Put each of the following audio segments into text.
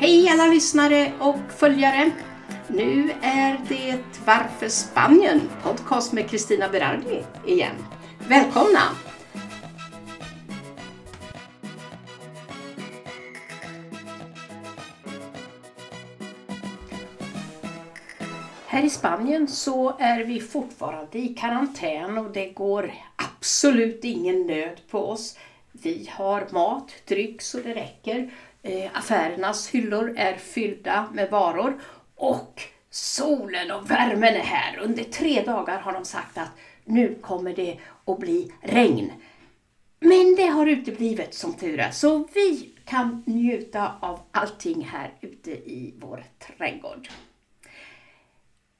Hej alla lyssnare och följare! Nu är det Varför Spanien? Podcast med Kristina Berardi igen. Välkomna! Här i Spanien så är vi fortfarande i karantän och det går absolut ingen nöd på oss. Vi har mat, dryck så det räcker. Eh, affärernas hyllor är fyllda med varor och solen och värmen är här. Under tre dagar har de sagt att nu kommer det att bli regn. Men det har uteblivit som tur är, så vi kan njuta av allting här ute i vår trädgård.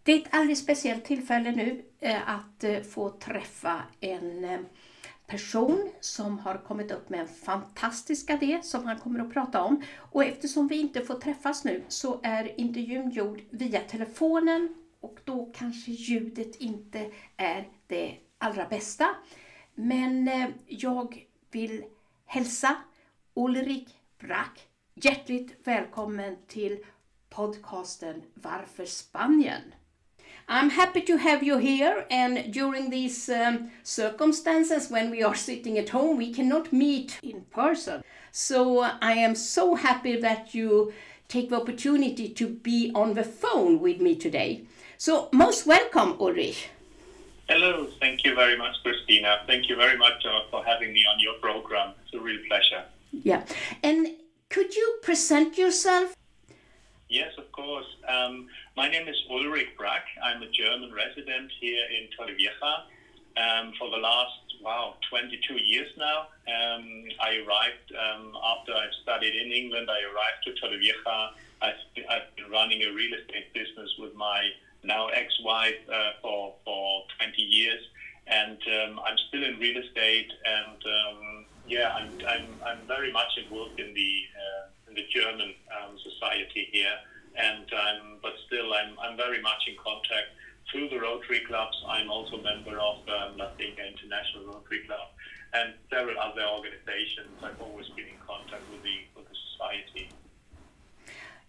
Det är ett alldeles speciellt tillfälle nu eh, att eh, få träffa en person som har kommit upp med en fantastisk idé som han kommer att prata om. Och eftersom vi inte får träffas nu så är intervjun gjord via telefonen och då kanske ljudet inte är det allra bästa. Men eh, jag vill hälsa Ulrik Brack hjärtligt välkommen till podcasten Varför Spanien? I'm happy to have you here, and during these um, circumstances when we are sitting at home, we cannot meet in person. So I am so happy that you take the opportunity to be on the phone with me today. So, most welcome, Ulrich. Hello, thank you very much, Christina. Thank you very much uh, for having me on your program. It's a real pleasure. Yeah, and could you present yourself? Yes, of course. Um, my name is Ulrich Brack. I'm a German resident here in Torrevieja um, for the last, wow, 22 years now. Um, I arrived um, after I studied in England. I arrived to Torrevieja. I've, I've been running a real estate business with my now ex-wife uh, for, for 20 years. And um, I'm still in real estate and um, yeah, I'm, I'm, I'm very much involved in the uh, in the German um, society here, and I'm, but still I'm, I'm very much in contact through the Rotary clubs. I'm also a member of um, Latinga International Rotary Club and several other organizations. I've always been in contact with the with the society.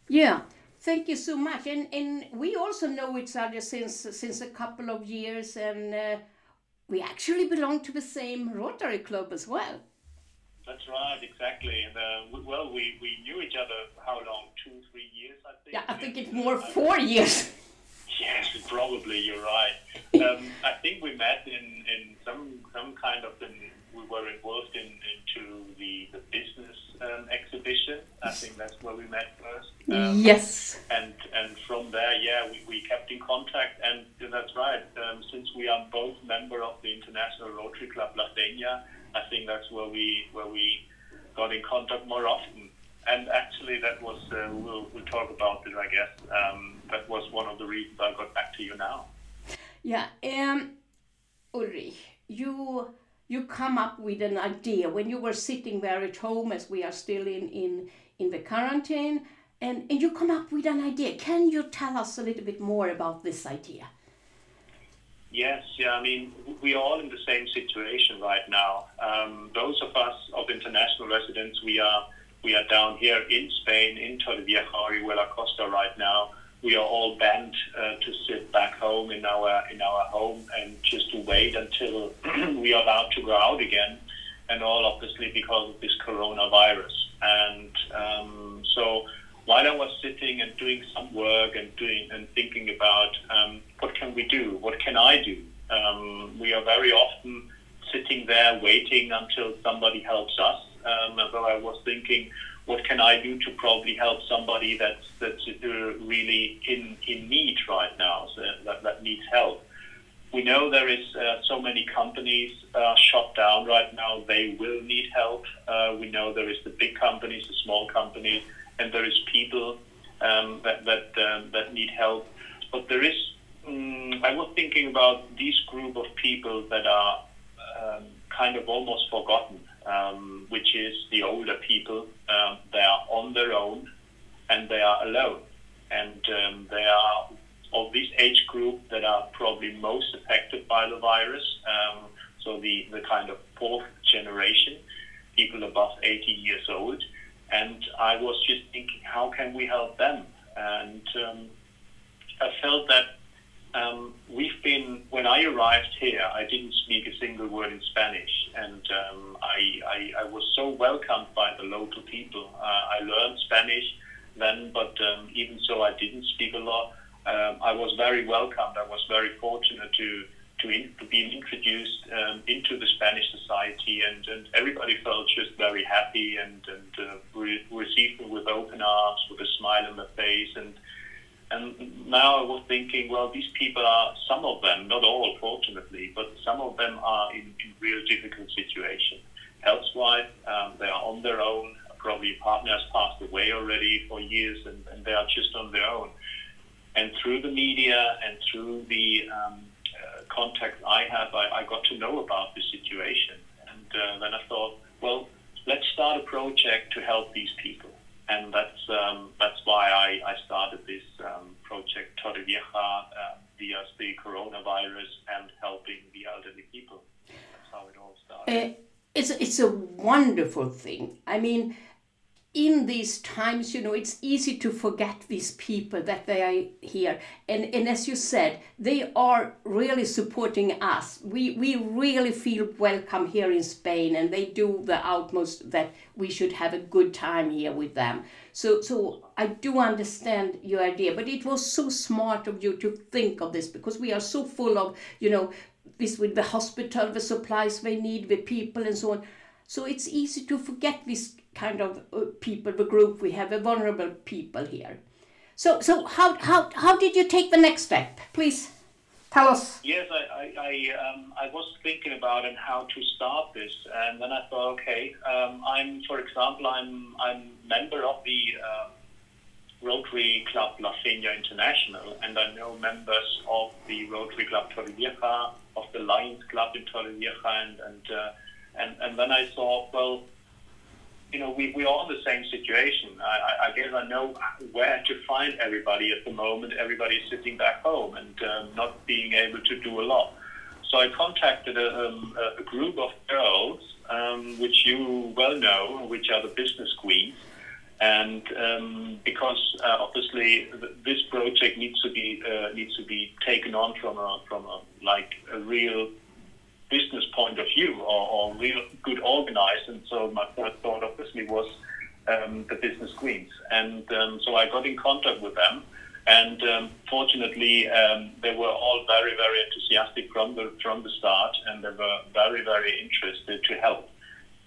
Yeah. Thank you so much, and and we also know each other since since a couple of years, and uh, we actually belong to the same Rotary Club as well. That's right, exactly. And uh, well, we, we knew each other how long? Two, three years, I think. Yeah, I think it's more four years. Yes, probably you're right. Um, I think we met in, in some some kind of an, we were involved in into the the business um, exhibition. I think that's where we met first. Um, yes. And and from there, yeah, we, we kept in contact. And that's right. Um, since we are both member of the International Rotary Club La Peña, I think that's where we where we got in contact more often. And actually, that was uh, we'll, we'll talk about it, I guess. Um, that was one of the reasons I got back to you now. Yeah, um, Ulrich, you you come up with an idea when you were sitting there at home, as we are still in in in the quarantine, and and you come up with an idea. Can you tell us a little bit more about this idea? Yes, yeah. I mean, we are all in the same situation right now. Um, those of us of international residents, we are we are down here in Spain, in Torrevieja, Orihuela Costa right now. We are all banned uh, to sit back home in our in our home and just to wait until we are allowed to go out again, and all obviously because of this coronavirus. And um, so while I was sitting and doing some work and doing and thinking about um, what can we do, what can I do, um, we are very often sitting there waiting until somebody helps us. Um, so I was thinking, what can I do to probably help somebody that's that's uh, really in in need right now, so that, that needs help. We know there is uh, so many companies uh, shut down right now. They will need help. Uh, we know there is the big companies, the small companies and there is people um, that that um, that need help. But there is, um, I was thinking about these group of people that are um, kind of almost forgotten, um, which is the older people. Um, they are on their own, and they are alone, and they are of this age group that are probably most affected by the virus. so the the kind of fourth generation, people above 80 years old and I was just thinking, how can we help them? And um, I felt that um, we've been, when I arrived here, I didn't speak a single word in Spanish, and um, I, I, I, was so welcomed by the local people. Uh, I learned Spanish then, but um, even so, I didn't speak a lot. Um, I was very welcomed. I was very fortunate to to, in, to be introduced um, into the Spanish society, and, and everybody felt just very happy and, and uh, re- received me with open arms, with a smile on their face, and and now I was thinking, well, these people are, some of them, not all, fortunately, but some of them are in, in real difficult situation. Health-wise, um, they are on their own. Probably a partner has passed away already for years, and, and they are just on their own. And through the media and through the um, uh, contacts I have, I, I, got to know about the situation. And uh, then I thought, well, let's start a project to help these people and that's um, that's why I, I started this um, project Torrevieja uh, via the coronavirus and helping the elderly people. That's how it all started. Uh, it's it's a wonderful thing. I mean in these times, you know, it's easy to forget these people that they are here. And, and as you said, they are really supporting us. We, we really feel welcome here in Spain, and they do the utmost that we should have a good time here with them. So, so I do understand your idea, but it was so smart of you to think of this because we are so full of, you know, this with the hospital, the supplies they need, the people, and so on. So it's easy to forget this kind of uh, people, the group we have, the vulnerable people here. So, so how, how, how did you take the next step? Please tell us. Yes, I, I, I, um, I was thinking about and how to start this, and then I thought, okay, um, I'm, for example, I'm, I'm member of the um, Rotary Club La Peña International, and I know members of the Rotary Club Torrevieja, of the Lions Club in Torrevieja, and, and, uh, and, and then I thought, well, you know, we, we are in the same situation. I, I, guess I know where to find everybody at the moment. Everybody's sitting back home and um, not being able to do a lot. So I contacted a, um, a group of girls, um, which you well know, which are the business queens. And um, because uh, obviously this project needs to be uh, needs to be taken on from a from a like a real business point of view or, or real good organized. And so my first thought obviously was um, the business queens. And um, so I got in contact with them. And um, fortunately, um, they were all very, very enthusiastic from the from the start, and they were very, very interested to help.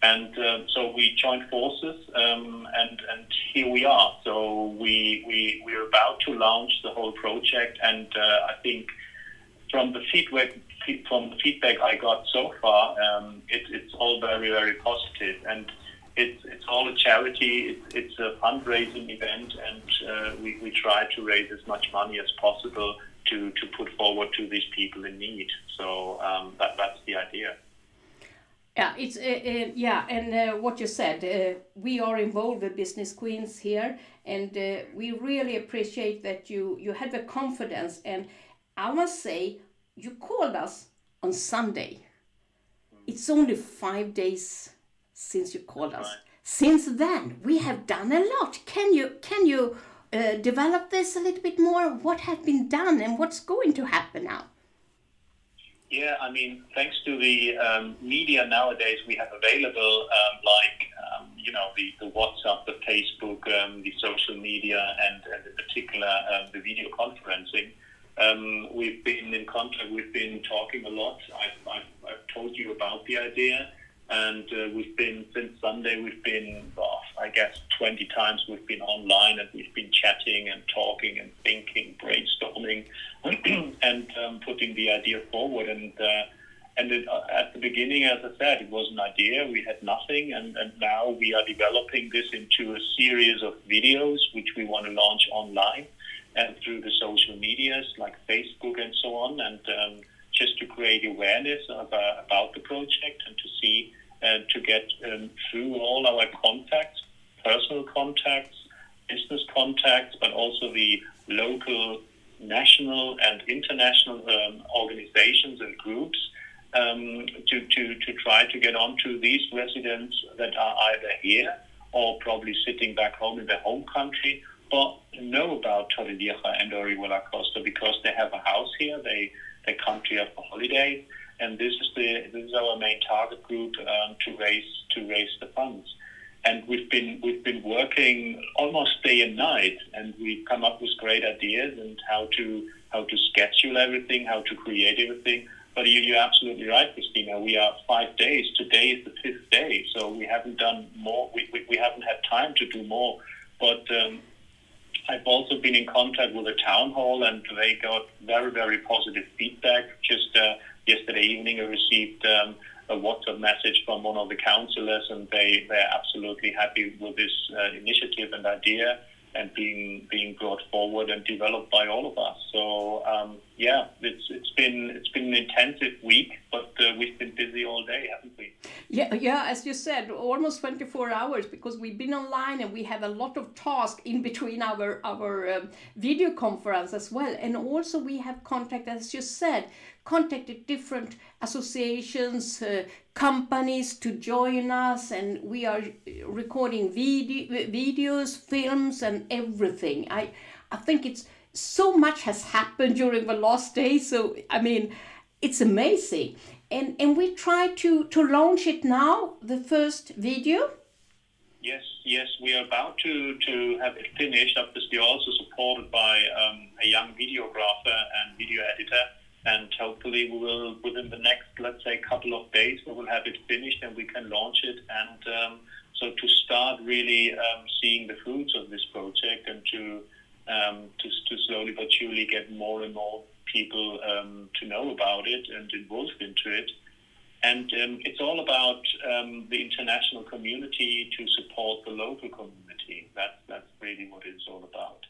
And uh, so we joined forces, um, and and here we are. So we we we're about to launch the whole project, and uh, I think from the feedback from the feedback I got so far, um, it, it's all very, very positive, and it's it's all a charity. It's, it's a fundraising event, and uh, we we try to raise as much money as possible to to put forward to these people in need. So um, that that's the idea. Yeah, it's uh, uh, yeah, and uh, what you said, uh, we are involved with Business Queens here, and uh, we really appreciate that you you had the confidence. And I must say, you called us on Sunday. It's only five days since you called us. Since then, we have done a lot. Can you can you uh, develop this a little bit more? What has been done and what's going to happen now? Yeah, I mean, thanks to the um, media nowadays we have available, um, like um, you know the, the WhatsApp, the Facebook, um, the social media, and, and in particular um, the video conferencing. Um, we've been in contact, we've been talking a lot. I've, I've, I've told you about the idea, and uh, we've been, since Sunday, we've been, oh, I guess, 20 times we've been online and we've been chatting and talking and thinking, brainstorming, and um, putting the idea forward. And uh, and it, uh, at the beginning, as I said, it was an idea. We had nothing, and, and now we are developing this into a series of videos which we want to launch online and through the social medias like Facebook and so on, and um, just to create awareness of, uh, about the project and to see and uh, to get um, through all our contacts, personal contacts, business contacts, but also the local, national, and international um, organizations and groups um, to, to, to try to get onto these residents that are either here or probably sitting back home in their home country, know about Torrevieja and Orihuela Costa because they have a house here. They they come here for holiday, and this is the this is our main target group um, to raise to raise the funds. And we've been we've been working almost day and night, and we've come up with great ideas and how to how to schedule everything, how to create everything. But you, you're absolutely right, Christina. We are five days. Today is the fifth day, so we haven't done more. We, we, we haven't had time to do more. But um, I've also been in contact with the town hall, and they got very, very positive feedback. Just uh, yesterday evening, I received um, a WhatsApp message from one of the councillors, and they they're absolutely happy with this uh, initiative and idea and being being brought forward and developed by all of us. So um, yeah, it's it's been it's been an intensive week, but uh, we've been busy all day, haven't we? Yeah, yeah. As you said, almost twenty four hours because we've been online and we have a lot of tasks in between our our um, video conference as well, and also we have contact, as you said, contacted different associations, uh, companies to join us, and we are recording video, videos, films, and everything. I, I think it's so much has happened during the last day. So I mean, it's amazing, and and we try to to launch it now. The first video. Yes, yes, we are about to, to have it finished. Obviously, also supported by um, a young videographer and video editor and hopefully we will within the next let's say couple of days we will have it finished and we can launch it and um, so to start really um, seeing the fruits of this project and to um, to, to slowly but surely get more and more people um, to know about it and involved into it. And um, it's all about um, the international community to support the local community. That's that's really what it's all about.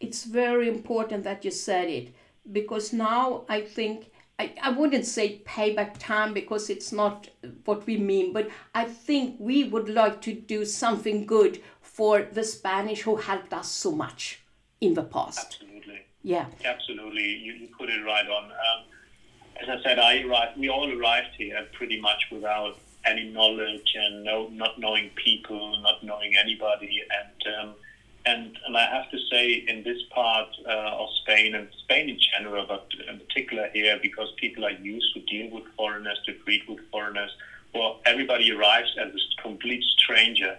It's very important that you said it because now I think I, I wouldn't say payback time because it's not what we mean, but I think we would like to do something good for the Spanish who helped us so much in the past. Absolutely. Yeah. Absolutely. You, you put it right on. Um, as I said, I arrived, we all arrived here pretty much without any knowledge and no, not knowing people, not knowing anybody. And um, and, and I have to say, in this part uh, of Spain, and Spain in general, but in particular here, because people are used to deal with foreigners, to treat with foreigners, well, everybody arrives as a complete stranger.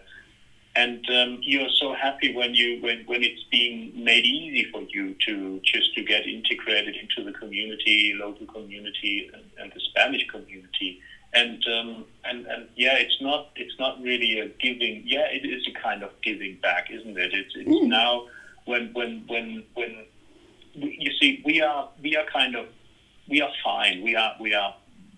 And um, you're so happy when you when, when it's being made easy for you to just to get integrated into the community, local community, and, and the Spanish community and um, and and yeah, it's not it's not really a giving. Yeah, it is a kind of giving back, isn't it? It's, it's mm. now when when when when you see we are we are kind of we are fine. We are we are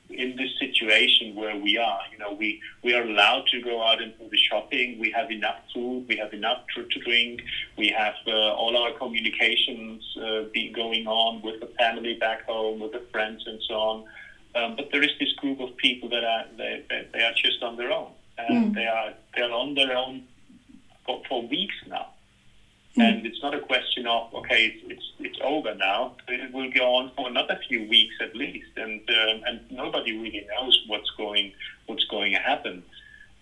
in this situation where we are. You know, we we are allowed to go out and do the shopping. We have enough food. We have enough to, to drink. We have uh, all our communications uh, be going on with the family back home, with the friends, and so on. Um, but there is this group of people that are they, they, they are just on their own, and mm. they are they are on their own for, for weeks now. Mm. And it's not a question of okay, it's, it's it's over now. It will go on for another few weeks at least, and um, and nobody really knows what's going what's going to happen.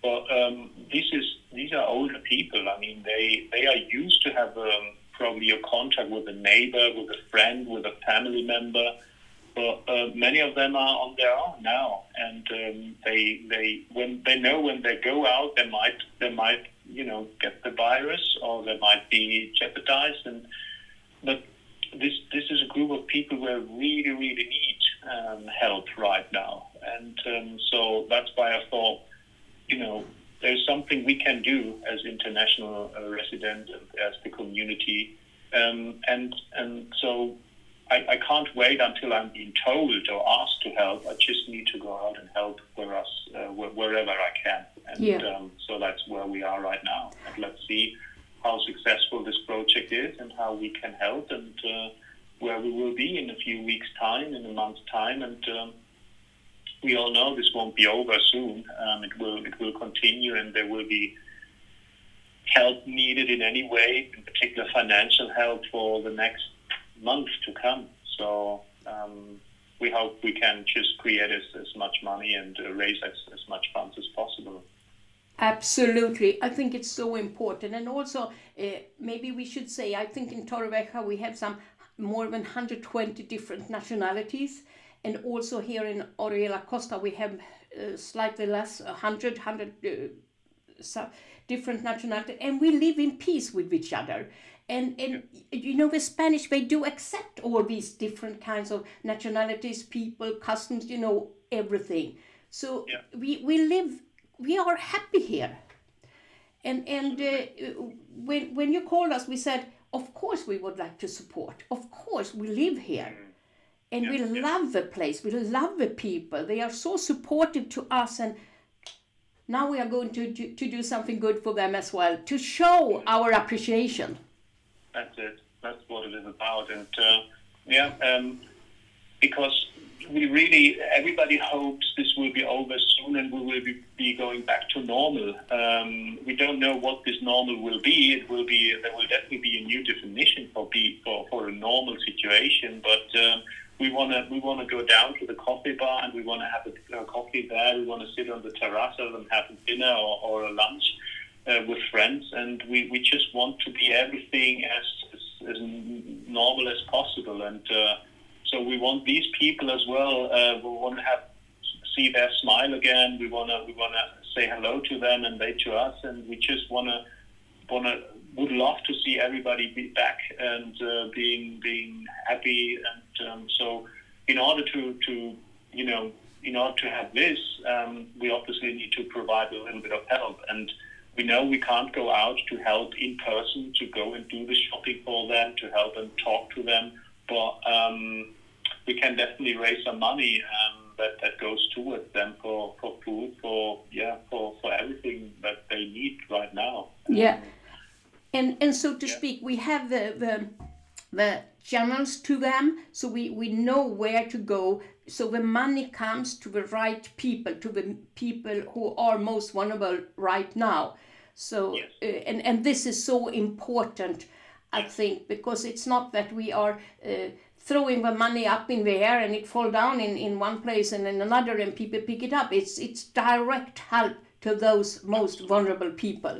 But um, this is these are older people. I mean, they they are used to have um, probably a contact with a neighbor, with a friend, with a family member but uh, many of them are on their own now, and um, they they when they know when they go out, they might they might you know get the virus or they might be jeopardized. And but this this is a group of people who really really need um, help right now, and um, so that's why I thought you know there's something we can do as international uh, residents and as the community, um, and and so I, I can't wait until I'm being told or asked to help. I just need to go out and help where us, uh, wherever I can. And yeah. um, so that's where we are right now. And let's see how successful this project is and how we can help and uh, where we will be in a few weeks' time, in a month's time. And um, we all know this won't be over soon. Um, it will it will continue, and there will be help needed in any way, in particular financial help for the next month to come. So um, we hope we can just create as, as much money and uh, raise as, as much funds as possible. Absolutely. I think it's so important. And also, uh, maybe we should say, I think in Torrevieja we have some more than 120 different nationalities. And also here in Orihuela Costa we have uh, slightly less, 100, 100 uh, different nationalities. And we live in peace with each other. And, and you know, the Spanish, they do accept all these different kinds of nationalities, people, customs, you know, everything. So Yeah. we, we live we are happy here. And and uh, when when you called us, we said, of course we would like to support. Of course we live here, and we yeah. love the place. We love the people. They are so supportive to us, and now we are going to do, to do something good for them as well to show our appreciation. That's it. That's what it is about. And uh, yeah, um, because we really, everybody hopes this will be over soon and we will be, be going back to normal. Um, we don't know what this normal will be. It will be, there will definitely be a new definition for be, for, for a normal situation. But um, we want to we want to go down to the coffee bar and we want to have a, a coffee there. We want to sit on the terrace and have a dinner or, or a lunch uh, with friends, and we, we just want to be everything as, as, as normal as possible. And uh, so we want these people as well. Uh, we want to have see their smile again. We want to we want to say hello to them and they to us, and we just want to would love to see everybody be back and uh, being being happy. And um, so, in order to to you know in order to have this, um, we obviously need to provide a little bit of help and. We know we can't go out to help in person, to go and do the shopping for them, to help and talk to them, but um, we can definitely raise some money um, that, that goes towards them for, for food, for yeah, for, for everything that they need right now. Yeah. And and so to Yeah. speak, we have the the the channels to them, so we we know where to go. So the money comes to the right people, to the people who are most vulnerable right now. So Yes. uh, and and this is so important, I think, because it's not that we are. Uh, throwing the money up in the air and it fall down in, in one place and in another and people pick it up it's it's direct help to those most vulnerable people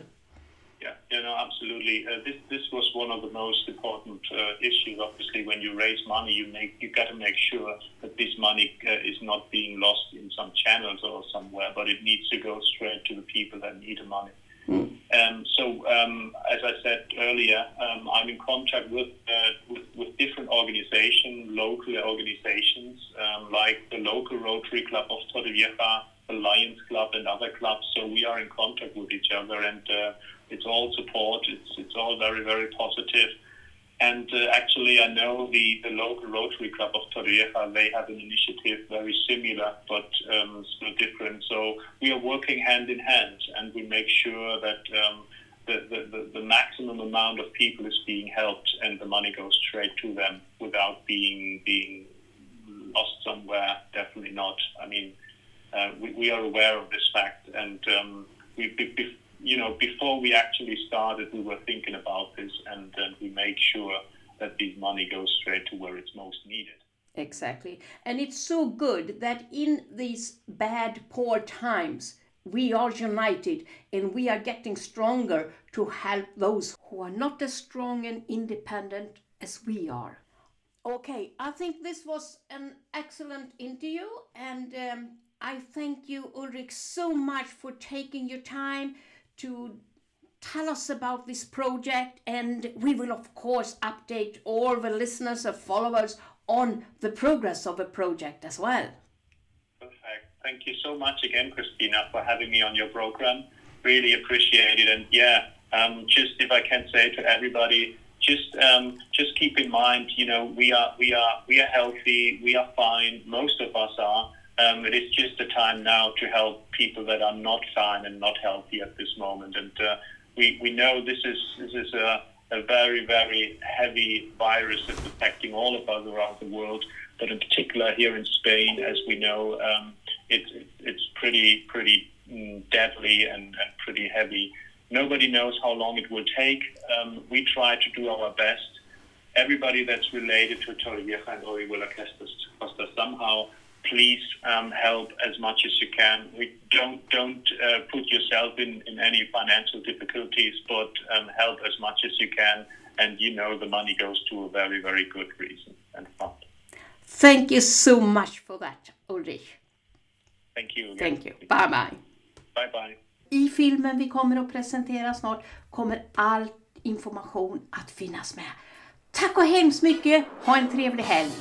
Yeah, you know, absolutely. Uh, this this was one of the most important uh, issues. Obviously, when you raise money, you make you got to make sure that this money uh, is not being lost in some channels or somewhere, but it needs to go straight to the people that need the money. Um, so, um, as I said earlier, um, I'm in contact with, uh, with with different organizations, local organizations um, like the local Rotary Club of Torrevieja, the Lions Club, and other clubs. So we are in contact with each other, and uh, it's all support. It's it's all very very positive. And uh, actually, I know the, the local Rotary Club of Torrevieja, they have an initiative very similar, but um, still different. So we are working hand in hand, and we make sure that um, the, the, the, the maximum amount of people is being helped, and the money goes straight to them without being being lost somewhere. Definitely not. I mean, uh, we, we are aware of this fact, and um, we, be, you know, before we actually started, we were thinking about this, and, and we make sure that this money goes straight to where it's most needed. Exactly. And it's so good that in these bad, poor times, we are united and we are getting stronger to help those who are not as strong and independent as we are. Okay, I think this was an excellent interview, and um, I thank you, Ulrich, so much for taking your time to tell us about this project and we will of course update all the listeners and followers on the progress of the project as well Perfect. Thank you so much again, Christina, for having me on your program. Really appreciate it. And yeah, um, just if I can say to everybody, just um, just keep in mind, you know, we are we are we are healthy, we are fine. Most of us are. Um, it is just a time now to help people that are not fine and not healthy at this moment. And uh, we we know this is this is a a very, very heavy virus that's affecting all of us around the world, but in particular here in Spain, as we know, um, it, it, it's pretty, pretty mm, deadly and, and pretty heavy. Nobody knows how long it will take. Um, we try to do our best. Everybody that's related to Torrevieja and Orihuela Costa somehow please um, help as much as you can. We don't don't uh, put yourself in, in any financial difficulties, but um, help as much as you can. And you know the money goes to a very very good reason and fund. Thank you so much for that, Ulrich. Thank you. Again. Thank you. Bye bye. Bye bye. I filmen vi kommer att presentera snart kommer all information att finnas med. Tack och hemskt mycket. Ha en trevlig helg.